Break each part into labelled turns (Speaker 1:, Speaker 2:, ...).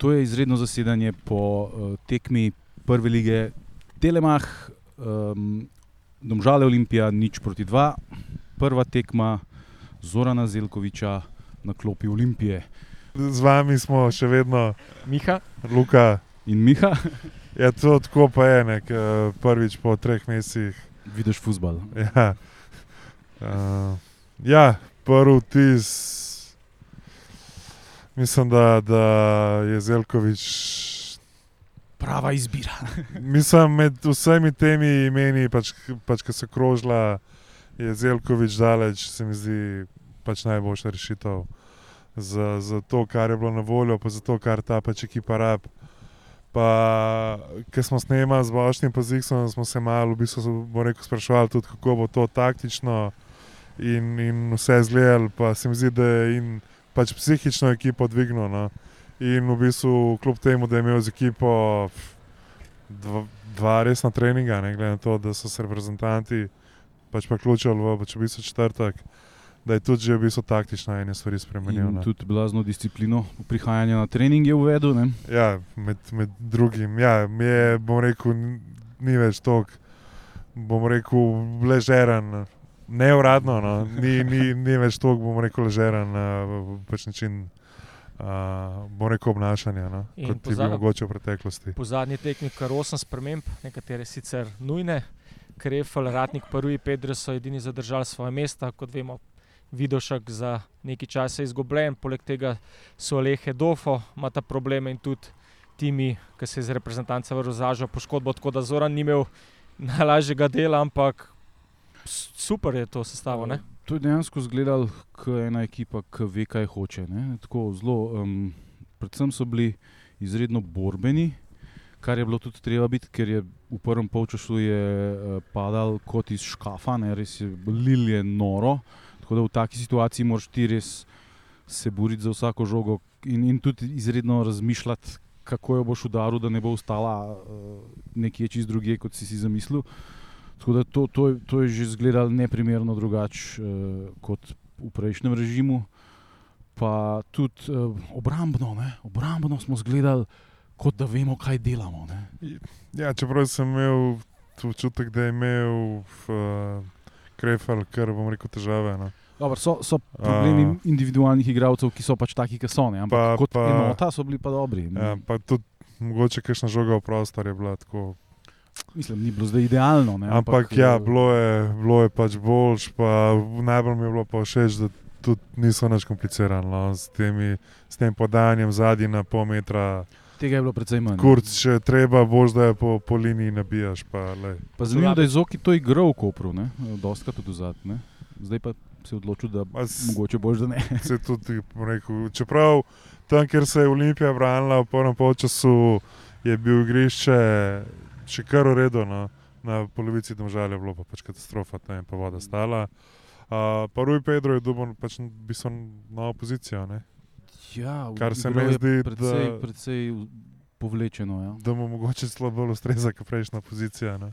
Speaker 1: To je izredno zasedanje po uh, tekmi prve lige Telemah, um, Domžale Olimpija, nič proti dva. Prva tekma Zorana Zelkoviča na klopi Olimpije.
Speaker 2: Z vami smo še vedno
Speaker 3: Miha,
Speaker 2: Luka.
Speaker 1: In Miha,
Speaker 2: Ja, to tako pa je, nek, prvič po treh mesecih.
Speaker 1: vidiš futbal.
Speaker 2: Ja, uh, ja prvi vtis. Mislim, da, da je Zelkovič.
Speaker 1: Prava izbira.
Speaker 2: Mislim, med vsemi temi imeni, pač, pač ki so krožila, je Zelkovič daleč, se mi zdi pač najboljša rešitev za, za to, kar je bilo na voljo, pa za to, kar ta pač ekipa rab. Pa, ker smo snemali z Bošnjem Poziksom, smo se malo, v bistvu, rekel, sprašvali tudi, kako bo to taktično in, in vse izgledalo. Pa se mi zdi, da je in pač psihično ekipo dvignil. No. In v bistvu, kljub temu, da je imel z ekipo dva, dva resna treninga, ne glede na to, da so se reprezentanti pač pa ključali v, pač v bistvu četrtek, da je tudi že v bistvu taktično ene stvari spremenil.
Speaker 1: In
Speaker 2: ne.
Speaker 1: tudi blazno disciplino prihajanja na trening je uvedel. Ne?
Speaker 2: Ja, med, med drugim. Ja, mi je, bom rekel, ni več tako, bom rekel, ležeren. Ne uradno, no. ni, ni, ni več tako, bom rekel, ležeren uh, pač način. Uh, bom rekel obnašanja, no,
Speaker 3: In
Speaker 2: kot ti bi
Speaker 3: pozabi-
Speaker 2: mogoče v preteklosti.
Speaker 3: po zadnji tekmi kar osem sprememb, nekatere sicer nujne. Krefel, Ratnik, Prvi, Pedro so edini zadržali svoje mesta, kot vemo. Vidošek za nekaj časa izgubljen, poleg tega so Alehe Dofo, ima ta probleme in tudi timi, ki se je z reprezentanca vrnil zažal poškodbo, tako da Zoran ni imel najlažjega dela, ampak super je to sestavo. Ne?
Speaker 1: To je dejansko izgledalo kot ena ekipa, ki ve, kaj hoče. Ne? Tako zelo, um, predvsem so bili izredno borbeni, kar je bilo tudi treba biti, ker je v prvem polčasu je uh, padal kot iz škafa, ne? res je lilje noro. Tako da v taki situaciji moraš ti res se boriti za vsako žogo in, in tudi izredno razmišljati, kako jo boš udaril, da ne bo ostala uh, nekje čist drugje, kot si si zamislil. Tako da to, to, to je že izgledalo neprimerno drugače uh, kot v prejšnjem režimu. Pa tudi uh, obrambno, ne? obrambno smo izgledali, kot da vemo, kaj delamo. Ne?
Speaker 2: Ja, čeprav sem imel občutek, da je imel uh, Krefel, kar bom rekel, težave. No.
Speaker 1: Dobar, so, so problemi
Speaker 2: A.
Speaker 1: individualnih igralcev, ki so pač taki, ki so. Ne? Ampak
Speaker 2: Pa-
Speaker 1: kot
Speaker 2: pa-
Speaker 1: enota so bili pa dobri.
Speaker 2: Ja, pa tudi mogoče kakšna žoga v prostor je bila tako.
Speaker 1: Mislim, ni bilo zdaj idealno. Ne?
Speaker 2: Ampak ja,
Speaker 1: eh,
Speaker 2: bilo je, bilo je pač boljš, pa najbolj mi je bilo pa všeč, da tudi niso nič komplicirali. No, s, temi, s tem podajanjem zadnji na pol metra,
Speaker 1: Tega je bilo precej manj.
Speaker 2: kurc, če treba, boš da je po, po liniji nabijaš. Pa, lej.
Speaker 1: Pa zanimivo, da je Zoki to igral v Kopru, ne? dostakrat tudi zadnji. Zdaj pa se je odločil, da
Speaker 2: s-
Speaker 1: mogoče boš, da ne.
Speaker 2: se tudi rekel. Čeprav tam, kjer se je Olimpija branila v prvem polčasu, je bil igrišče še kar uredo. No. Na polovici domžalja je bilo pa pač katastrofa, tam je pa voda stala. Uh, pa Rui Pedro je dobil pač v bistvu novo pozicijo, ne?
Speaker 1: Ja,
Speaker 2: Kar se zdi,
Speaker 1: precej,
Speaker 2: da-
Speaker 1: precej povlečeno. Ja.
Speaker 2: da mu mogoče bolj ustreza kot prejšnja pozicija. Ne,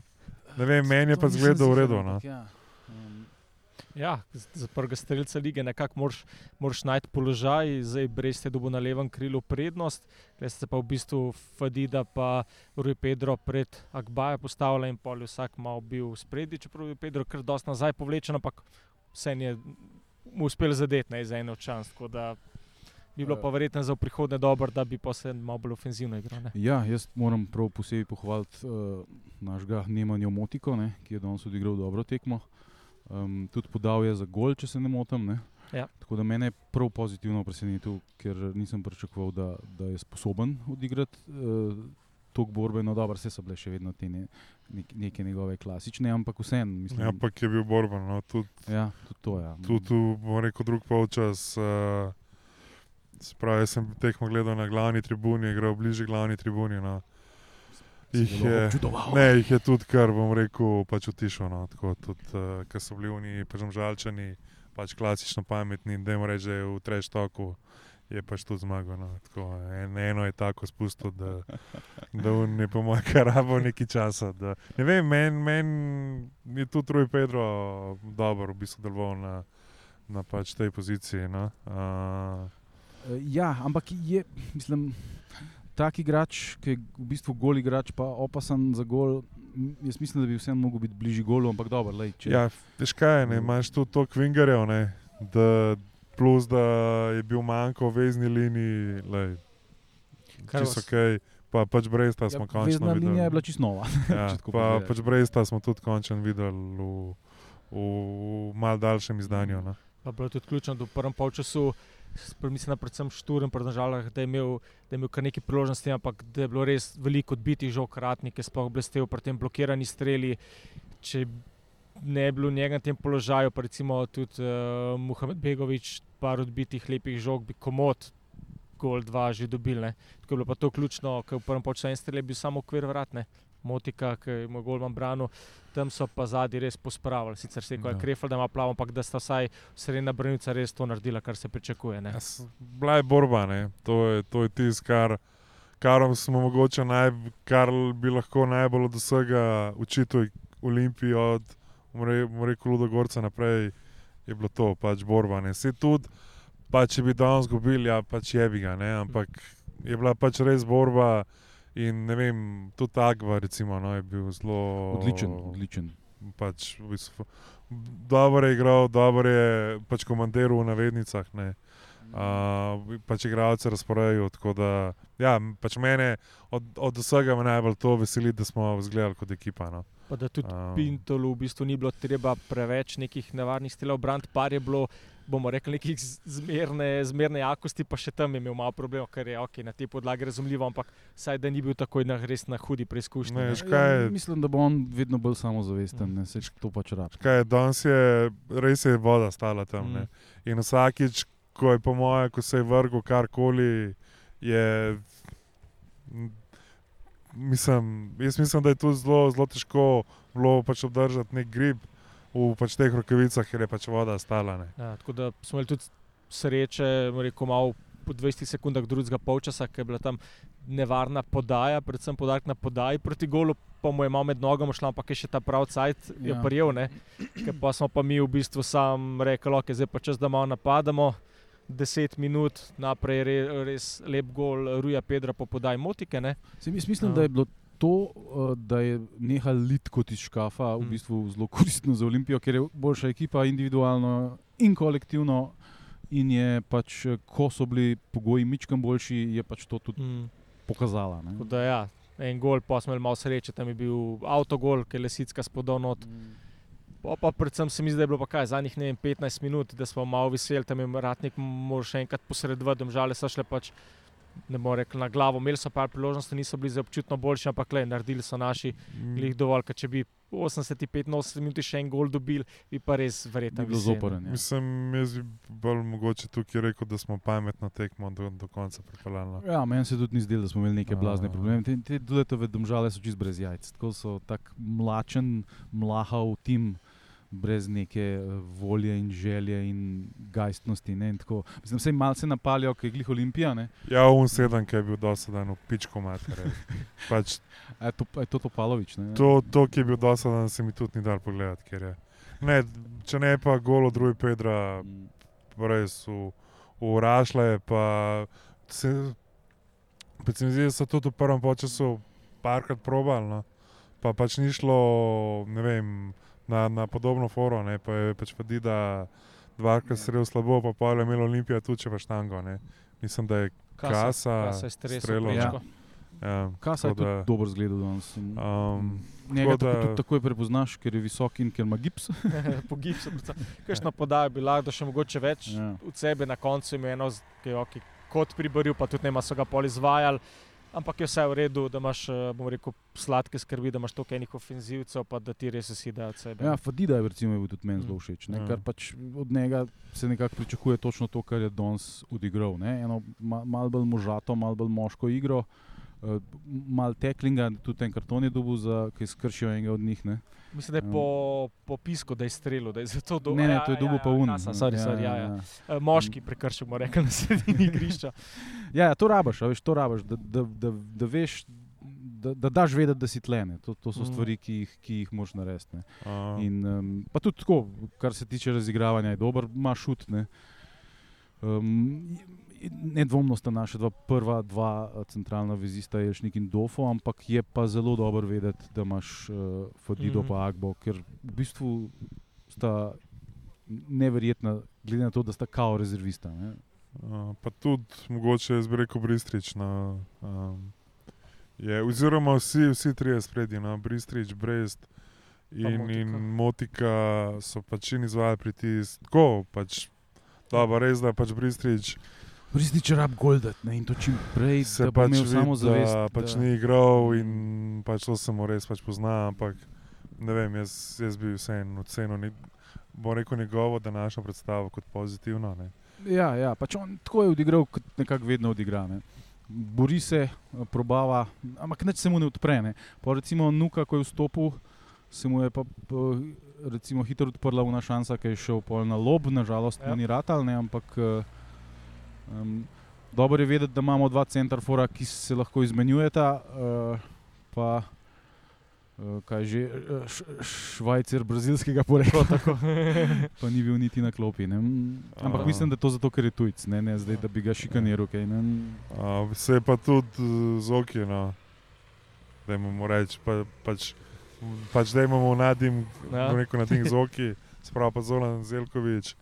Speaker 2: ne vem, meni je pa zgledal v redu. No.
Speaker 1: Ja.
Speaker 3: Ja, za prvega strelca lige nekako moraš, moraš najti položaj, zdaj brez te dobo na levem krilu prednost, zdaj se pa v bistvu Fadida pa Rui Pedro pred Akbaja postavlja in pol vsak mal bil spredi, čeprav je Pedro kar dosti nazaj povlečen, ampak vse je mu uspel zadeti ne, za eno čas, tako da bi bilo pa verjetno za v prihodnje dobro, da bi pa se malo bolj ofenzivno igral. Ne.
Speaker 1: ja, jaz moram prav posebej pohvaliti uh, našega Nemanja Motiko, ne, ki je danes odigral dobro tekmo. Um, tudi podal je za gol, če se ne motim. Ne.
Speaker 3: Ja.
Speaker 1: Tako da me je prav pozitivno presenetil, ker nisem pričakoval, da, da je sposoben odigrati uh, tok borbe. No, dobro, vse so bile še vedno te ne, nek, neke njegove klasične, ampak vseeno. mislim,
Speaker 2: Ja, ampak je bil borben. No. Tudi
Speaker 1: ja, tudi to. Ja.
Speaker 2: tud, bom rekel, drug polčas. Uh, Spravi, jaz sem tekmo gledal na glavni tribuni, igral bližje glavni tribuni. No. Jih je,
Speaker 1: občudoval.
Speaker 2: ne, jih je tudi, kar bom rekel, pač utišal. No. Tako, tudi, uh, ker so bili oni, pač žalčani, pač klasično pametni, da jim reče v treštoku. Je pač tudi zmagal. No. Tako, en, eno je tako spustil, da, da on je po mojem karabo nekaj časa. Da, ne vem, meni men je tudi Rui Pedro dobro, v bistvu deloval na, na pač tej poziciji. No. Uh,
Speaker 1: Eh, Ja, ampak je, mislim, tak igrač, ki je v bistvu gol igrač, pa opasan za gol. Jaz mislim, da bi vseeno mogel biti bližji golu, ampak dobro, lej, če
Speaker 2: Ja, veš kaj, ne, imaš tu toliko vingerjev, ne, da plus da je bil manjko v vezni liniji, lej, čisto ok, pa pač Bresta smo
Speaker 1: ja,
Speaker 2: končno videli.
Speaker 1: linija je bila čisto nova.
Speaker 2: Ja, pa pač Bresta smo tudi končno videli v, v mal daljšem izdanju. No.
Speaker 3: Pa bilo je tudi ključno, da v prvem polčasu, s- mislim, predvsem Šturm, predržalah, da je imel, da je imel kar nekaj priložnosti, ampak da je bilo res veliko odbitih žog, ratnik je sploh blestev, pri tem blokirani streli. Če ne bi bilo njega na tem položaju, pa recimo tudi uh, Muhamed Begovič, par odbitih lepih žog, bi komod gol dva že dobil. Ne. Tako je bilo pa to ključno, ker v prvem strel je bil samo okvir vratne. Motika, ki je moj golman branil, tam so pa zadnji res pospravili. Sicer se je
Speaker 2: Ja.
Speaker 3: ja. Krefel, da ima plavo, ampak da sta vsaj srednja branilca res to naredila, kar se pričakuje. Ne?
Speaker 2: Ja, s- Bila je borba, ne. to je, to je tisto, kar, kar smo mogoče naj, kar bi lahko najbolj od vsega učitelj Olimpiji, od Mreka Ludogorca naprej, je bilo to, pač borba. Ne. Se tudi, pa če bi danes izgubili, ja, pač je bi ga, ne. ampak je bila pač res borba. In ne vem, tudi Agva, recimo, no, je bil zelo
Speaker 1: Odličen, odličen.
Speaker 2: pač v bistvu, dobro je igral, dobro je pač komandiral v navednicah. Ne. Uh, pač igralce razporejajo. Tako da, ja, pač mene od, od vsega me najbolj to veseli, da smo izgledali kot ekipa. No.
Speaker 3: Pa da tudi
Speaker 2: Um.
Speaker 3: Pintolu v bistvu ni bilo treba preveč nekih nevarnih stilov, brand par je bilo. Bomo rekli, nekih zmerne, zmerne jakosti, pa še tam je imel malo problem, ker je okay, na tej podlagi razumljivo, ampak saj da ni bil takoj na res na hudi preizkušnji.
Speaker 2: Ne,
Speaker 3: ne.
Speaker 2: veš kaj je-
Speaker 1: Ja, mislim, da bo on vedno bolj samozavesten, ne se to pač rab.
Speaker 2: Kaj danes, je, res je voda stala tam.
Speaker 3: Mm.
Speaker 2: Mm. In vsakič, ko je po moje, ko se je vrgel karkoli, je. Mislim, jaz mislim, da je tu zelo, zelo težko bilo pač obdržati nek grib v pač teh rokavicah, ker je pač voda stala. Ne.
Speaker 3: Ja, tako da smo imeli tudi sreče, rekel, malo po 20 sekundah drugega polčasa, ker je bila tam nevarna podaja, predvsem podarek na podaji proti golu, pa mu je malo med nogama šla, ampak je še ta prav cajt, je
Speaker 1: Ja.
Speaker 3: prijel, ne. Ker pa smo pa mi v bistvu sam rekli, ok, zdaj pa čas, da malo napadamo. 10 minut naprej je re, res lep gol, Ruja Pedra po podaji motike. Ne?
Speaker 1: Se mi mislim,
Speaker 3: Ja.
Speaker 1: da je bilo to, eh, da je nehal lit kot iz škafa, v
Speaker 3: Mm.
Speaker 1: bistvu zelo koristno za Olimpijo, ker je boljša ekipa individualno in kolektivno. In je pač, eh, ko so bili pogoji mičkam boljši, je pač to tudi
Speaker 3: Mm.
Speaker 1: pokazala.
Speaker 3: Da, ja, en gol, pa smo imeli malo sreče, tam je bil avtogol, ki je lesicka spodal not. Pa, pa predvsem se mi zdi, da je bilo pa kaj zadnjih vem, 15 minut, da smo malo veseli, tam je ratnik moral še enkrat posredovati, domžale so šle pač. Ne bomo rekli na glavo, imeli so par priložnosti, niso bili za občutno boljši, ampak le, naredili so naši glih dovolj, ker če bi 80-85 minut še en gol dobili, bi pa res verjetno
Speaker 1: Bi bilo
Speaker 3: viseli, ne.
Speaker 1: zoprn. Ja.
Speaker 2: Mislim, jaz bi bolj mogoče tukaj rekel, da smo pametno tekmo do, do konca pripeljali. no.
Speaker 1: Ja, meni se tudi ni zdelo, da smo imeli neke
Speaker 2: A.
Speaker 1: blazne probleme. Te, te duletove domžale so čist brez jajc. Tako so tak mlačen, mlahav tim, brez neke eh, volje in želje in gajstnosti. Ne, in tako. Mislim, se jim malce napalijo, ker je glih Olimpija. Ne.
Speaker 2: Ja, un sedem, ki je bil dosedan v pičko matere. Pač
Speaker 1: je to, je to Topalovič? Ne?
Speaker 2: to, to, ki je bil dosedan, se mi tudi ni dal pogledati. ker je. Ne, če ne pa golo drugi Pedra,
Speaker 1: Mm.
Speaker 2: res v, v Rašle, pa se, mi zdi, da so tudi v prvem času parkrat probali, no. pa pač ni šlo, ne vem, na, na podobno foro, ne, pa je pač vidi, da dvakrat
Speaker 1: Ja.
Speaker 2: strel slabo, pa pa je imel Olimpija tudi če pa štango, ne. Mislim, da je Kasa,
Speaker 3: Kasa je stresel
Speaker 2: strelal.
Speaker 3: prečko.
Speaker 2: Ja,
Speaker 1: Kasa je
Speaker 2: tako
Speaker 1: tudi
Speaker 2: da-
Speaker 1: dober zgled danes.
Speaker 2: Um,
Speaker 1: Njega
Speaker 2: tako da-
Speaker 1: tudi takoj prepoznaš, ker je visok in ker ima gips.
Speaker 3: po gipsu. Kakšno podajo bi lahko še mogoče več
Speaker 1: Ja.
Speaker 3: od sebe, na koncu je imel eno, ki je okay, kot priboril, pa tudi nema so ga pol izvajali. Ampak je vse v redu, da imaš, eh, bom rekel, sladke skrbi, da imaš toliko enih ofenzivcev, pa da ti res vsi dajo od sebe.
Speaker 1: Ja, Fadida je recimo, je bil tudi meni
Speaker 3: Mm.
Speaker 1: zelo všeč. Ne,
Speaker 2: Ja.
Speaker 1: kar pač od njega se nekako pričakuje točno to, kar je danes odigral. Ne. Eno ma, malo bolj možato, malo bolj moško igro. Uh, mal teklinga, tudi ten karton je dobil, za, ki je skršil enega od njih. Ne.
Speaker 3: Mislim, da je po, po pisku, da je strelil, da je zato do,
Speaker 1: ne, ne,
Speaker 3: ja,
Speaker 1: to je
Speaker 3: ja,
Speaker 1: dobil
Speaker 3: ja,
Speaker 1: pa un.
Speaker 3: Kasa, sorry, sorry, ja, ja. Eh, Moški prekršek, bomo rekli na sredini igrišča.
Speaker 1: Ja, ja, to rabaš, a veš, to rabaš, da, da, da, da veš, da, da daš vedeti, da si tlene. To, to so
Speaker 3: Mm.
Speaker 1: stvari, ki jih, ki jih moš narediti. In, um, pa tudi tako, kar se tiče razigravanja, je dober, ima šut. ne. Um, Nedvomno sta naša dva prva dva eh, centralna vezista, Jelšnik in Dofo, ampak je pa zelo dobro vedeti, da imaš uh, Fadido in Agbo, ker v bistvu sta neverjetna, glede na to, da sta kao rezervista. Ne?
Speaker 2: Uh, pa tudi, mogoče jaz bi rekel, Bristrič. No, um, je, oziroma vsi, vsi trije spredje, no, Bristrič, Brest in,
Speaker 3: Motika.
Speaker 2: in Motika so pač in izvajali pritisk. Tako pač. Dobro, res da pač Bristrič
Speaker 1: Resnično rab goldet ne? in to čim prej,
Speaker 2: se
Speaker 1: da
Speaker 2: pač vidi,
Speaker 1: samo zavest.
Speaker 2: da pač ni igral in pač to se mu res pač pozna, ampak ne vem, jaz, jaz bi vseeno ocenil, ni- bom rekel njegovo današnjo predstavo kot pozitivno. Ne.
Speaker 1: Ja, ja, pač on tako je odigral, kot nekako vedno odigra. Ne. Bori se, probava, ampak nič se mu ne odpre. Ne. Pa recimo Nuka, ko je vstopil, se mu je pa recimo, hitro odprla una šansa, ki je šel na lob, nažalost
Speaker 3: Ja.
Speaker 1: ni ratal, ne, ampak um, dobro je vedeti, da imamo dva centrafora, ki se lahko izmenjujeta. Uh, pa, uh, kaj že, eh, š, švajcer brazilskega porekla,
Speaker 3: Tako,
Speaker 1: pa ni bil niti na klopi. Ne. Ampak
Speaker 2: A.
Speaker 1: mislim, da je to zato, ker je tujec, ne, ne zdaj, da bi ga šikaniral. Okay.
Speaker 2: Uh, se je pa tudi z oki, no. da imamo reči, pa, pač, pač da imamo nadim,
Speaker 3: Ja.
Speaker 2: ja. rekel nadim z oki, sprav pa Zolan Zelkovič,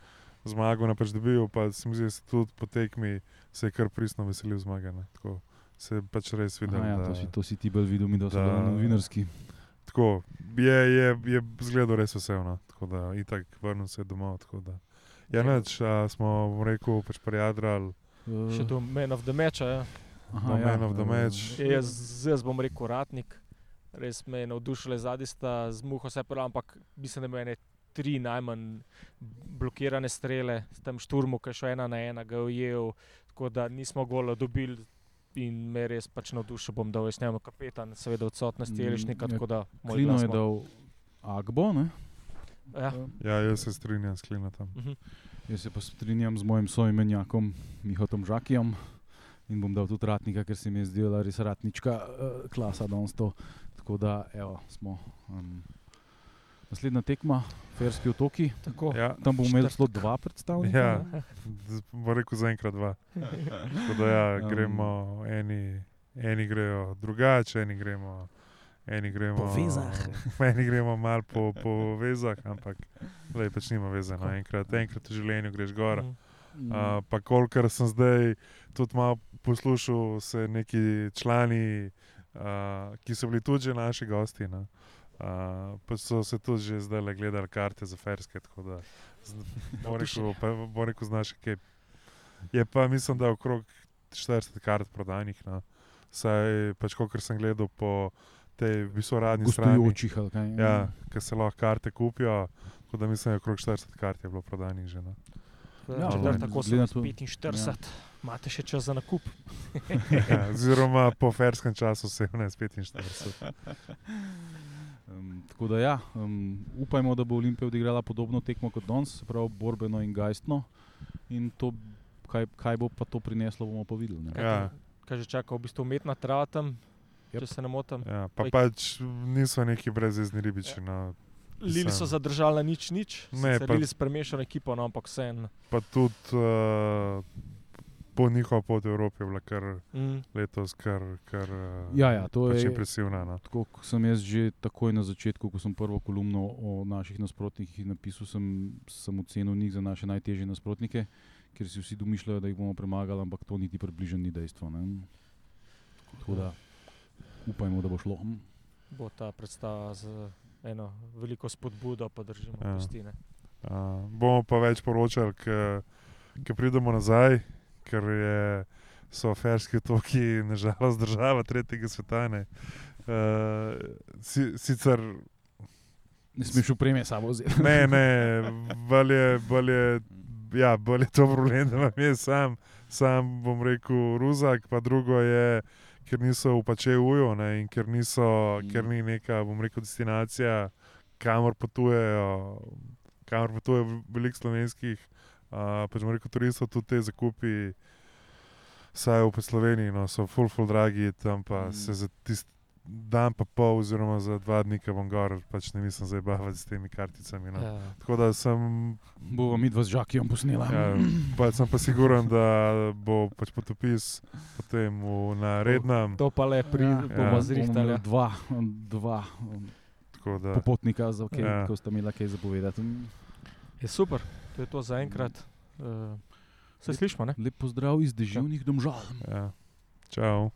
Speaker 2: zmago na pač dobil, pa se mi zdi, da se tudi po tekmi se je kar pristno veselil zmage. Tako se je pač res videl.
Speaker 1: Aha, ja,
Speaker 2: da,
Speaker 1: to, si, to si ti bolj videl, mi da so bili novinarski.
Speaker 2: tako, je, je, je zgledal res vesel, no. tako da itak vrnil se je domov. tako da. Ja, neč, a, smo bom rekel, pač prijadrali.
Speaker 3: Še tu man of the match. a Ja.
Speaker 1: Aha,
Speaker 2: no, man of the match.
Speaker 3: Je, Jaz, jaz bom rekel, ratnik. Res me je navdušil, zadnji sta z muho se pravi, ampak mislim, da ima ene tri najmanj blokirane strele, s tem šturmu, ki je šel ena na ena, ga je ujel, tako da nismo gola dobili. In me res pač navdušil, bom dal jaz njemu kapetan, seveda odsotnosti
Speaker 1: Mm,
Speaker 3: Elišnika,
Speaker 1: ja,
Speaker 3: tako da moj
Speaker 1: Klino je dal Agbo, ne?
Speaker 3: Ja.
Speaker 2: Ja, jaz se strinjam s Klinatom.
Speaker 3: mhm.
Speaker 1: jaz se pa strinjam z mojim soimenjakom Mihotom Žakijem in bom dal tudi ratnika, ker se mi je zdela res ratnička uh, klasa danes to. Tako da, evo, smo. Um, naslednja tekma, Ferski otoki.
Speaker 3: Tako.
Speaker 2: Ja,
Speaker 1: Tam bomo imeli celo dva predstavnika.
Speaker 2: Ja.
Speaker 1: ne?
Speaker 2: bom rekel zaenkrat dva. Tako da ja,
Speaker 1: Um.
Speaker 2: gremo, eni, eni grejo drugače, eni gremo. Eni gremo,
Speaker 3: Po vezah.
Speaker 2: Eni gremo malo po, po vezah, ampak lej, pač nima veze. No. Enkrat, enkrat v življenju greš gor.
Speaker 1: Mm.
Speaker 2: Uh, pa kolikor sem zdaj tudi malo poslušal, se neki člani, uh, ki so bili tudi že naši gosti, no, uh, pa so se tudi že zdaj le gledali karte za ferske. Tako da, z- bom rekel, pa bom rekel, znaš, kaj. Je pa mislim, da okrog 40 kart prodanih. No. Saj pač, kot sem gledal po tej visoradni strani.
Speaker 1: Gostujočih ali kaj.
Speaker 2: Ja, ker se lahko karte kupijo. Tako da mislim, da je okrog 40 kart je bilo prodanih že. No.
Speaker 1: Ja,
Speaker 3: Četrtek
Speaker 1: glede na to-
Speaker 3: 45, imate še čas za nakup.
Speaker 2: Ja, oziroma po ferskem času 17-45.
Speaker 1: Um, tako da, ja, um, upajmo, da bo Olimpija odigrala podobno tekmo kot danes, se pravi borbeno in gajstno. In to, kaj, kaj bo pa to prineslo, bomo pa videli. ne.
Speaker 2: Ja,
Speaker 3: Kaj že čaka, v bistvu umetna trava tam,
Speaker 1: Jep.
Speaker 3: če se ne motim.
Speaker 2: ja, pa
Speaker 3: Oj.
Speaker 2: pač niso neki brezvezni ribiči. No.
Speaker 3: Lili so zadržali na nič, nič.
Speaker 2: Ne, pa-
Speaker 3: Lili s premešano ekipo, no, ampak vseeno.
Speaker 2: Pa tudi uh, po njihova pot v Evropi je bila kar
Speaker 3: Mm.
Speaker 2: letos kar, kar uh,
Speaker 1: Ja, ja, to
Speaker 2: pač
Speaker 1: je-
Speaker 2: impresivna. No.
Speaker 1: Tako kot sem jaz že takoj na začetku, ko sem prvo kolumno o naših nasprotnikih napisal, sem, sem ocenil njih za naše najtežje nasprotnike, ker si vsi domišljajo, da jih bomo premagali, ampak to niti približno ni dejstvo. Ne? Tako da upajmo, da bo šlo.
Speaker 3: Bo ta predstava z eno veliko spodbudo, pa držimo
Speaker 2: Ja.
Speaker 3: ja. ne.
Speaker 2: Uh, bomo pa več poročali, ko pridemo nazaj, ker je, so ferski otoki, nažalost, država tretjega sveta. ne. Uh, si, sicer
Speaker 1: Ne smeš upreme samo vzeti.
Speaker 2: ne, ne, bolj je, bolj je, ja, bolj je to problem, da imam jaz sam, sam bom rekel, ruzak, pa drugo je, ker niso v Pačeju in ker, niso,
Speaker 1: Mm.
Speaker 2: ker ni neka, bom rekel, destinacija, kamor potujejo, kamor potuje veliko slovenskih, uh, pač bom rekel, turistov, tudi te zakupi, saj v Sloveniji no, so full, full dragi, tam pa Mm. se za tist, dan pa pol, oziroma za dva dni, ki bom gor, pač ne mislim zdaj baviti s temi karticami. No.
Speaker 3: Ja.
Speaker 2: Tako da sem,
Speaker 1: Bova mi dva z žakijem posnela.
Speaker 2: ja, pa sem pa siguren, da bo pač potopis potem v, na rednem.
Speaker 3: To pa le pri,
Speaker 1: Ja.
Speaker 3: ja, bomo
Speaker 2: Ja.
Speaker 3: zrihtali.
Speaker 1: Bomo Dva, dva um,
Speaker 2: Tako da,
Speaker 1: popotnika, za kaj,
Speaker 2: Ja.
Speaker 1: ko sta imela kaj zapovedati.
Speaker 3: Je super, to je to za enkrat. Uh, se slišmo, ne?
Speaker 1: Lep pozdrav iz deževnih domžal.
Speaker 2: ja. Čau.